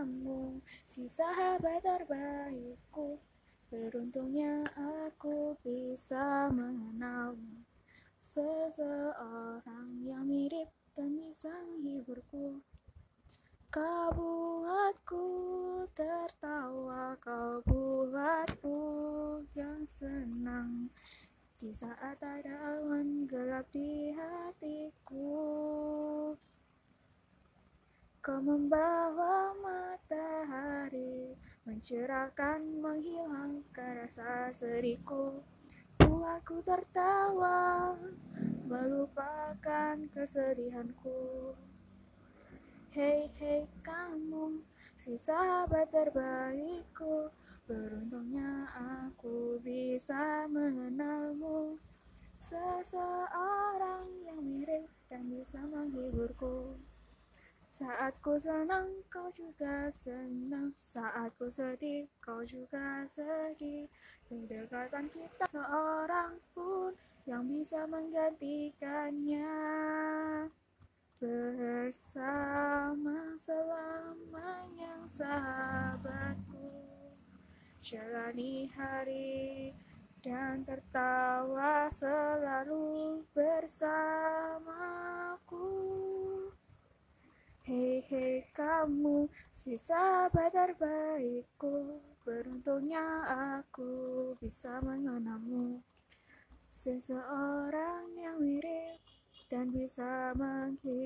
Kamu, si sahabat terbaikku. Beruntungnya aku bisa mengenalmu. Seseorang yang mirip dan bisa menghiburku. Kau buatku tertawa, kau buatku yang senang. Di saat ada awan gelap di hatiku Kau membawa Mencerahkan, menghilangkan rasa sedihku. Buatku tertawa Melupakan kesedihanku. Hei hei kamu Si sahabat terbaikku Beruntungnya aku bisa mengenalmu. Seseorang yang mirip dan bisa menghiburku saat ku senang, kau juga senang. Saat ku sedih, kau juga sedih. Kedekatan kita seorang pun yang bisa menggantikannya. Bersama selamanya sahabatku. Jalani hari dan tertawa selalu bersamaku. Hei hei kamu, si sahabat terbaikku Beruntungnya aku bisa mengenalmu. Seseorang yang mirip dan bisa menghiburku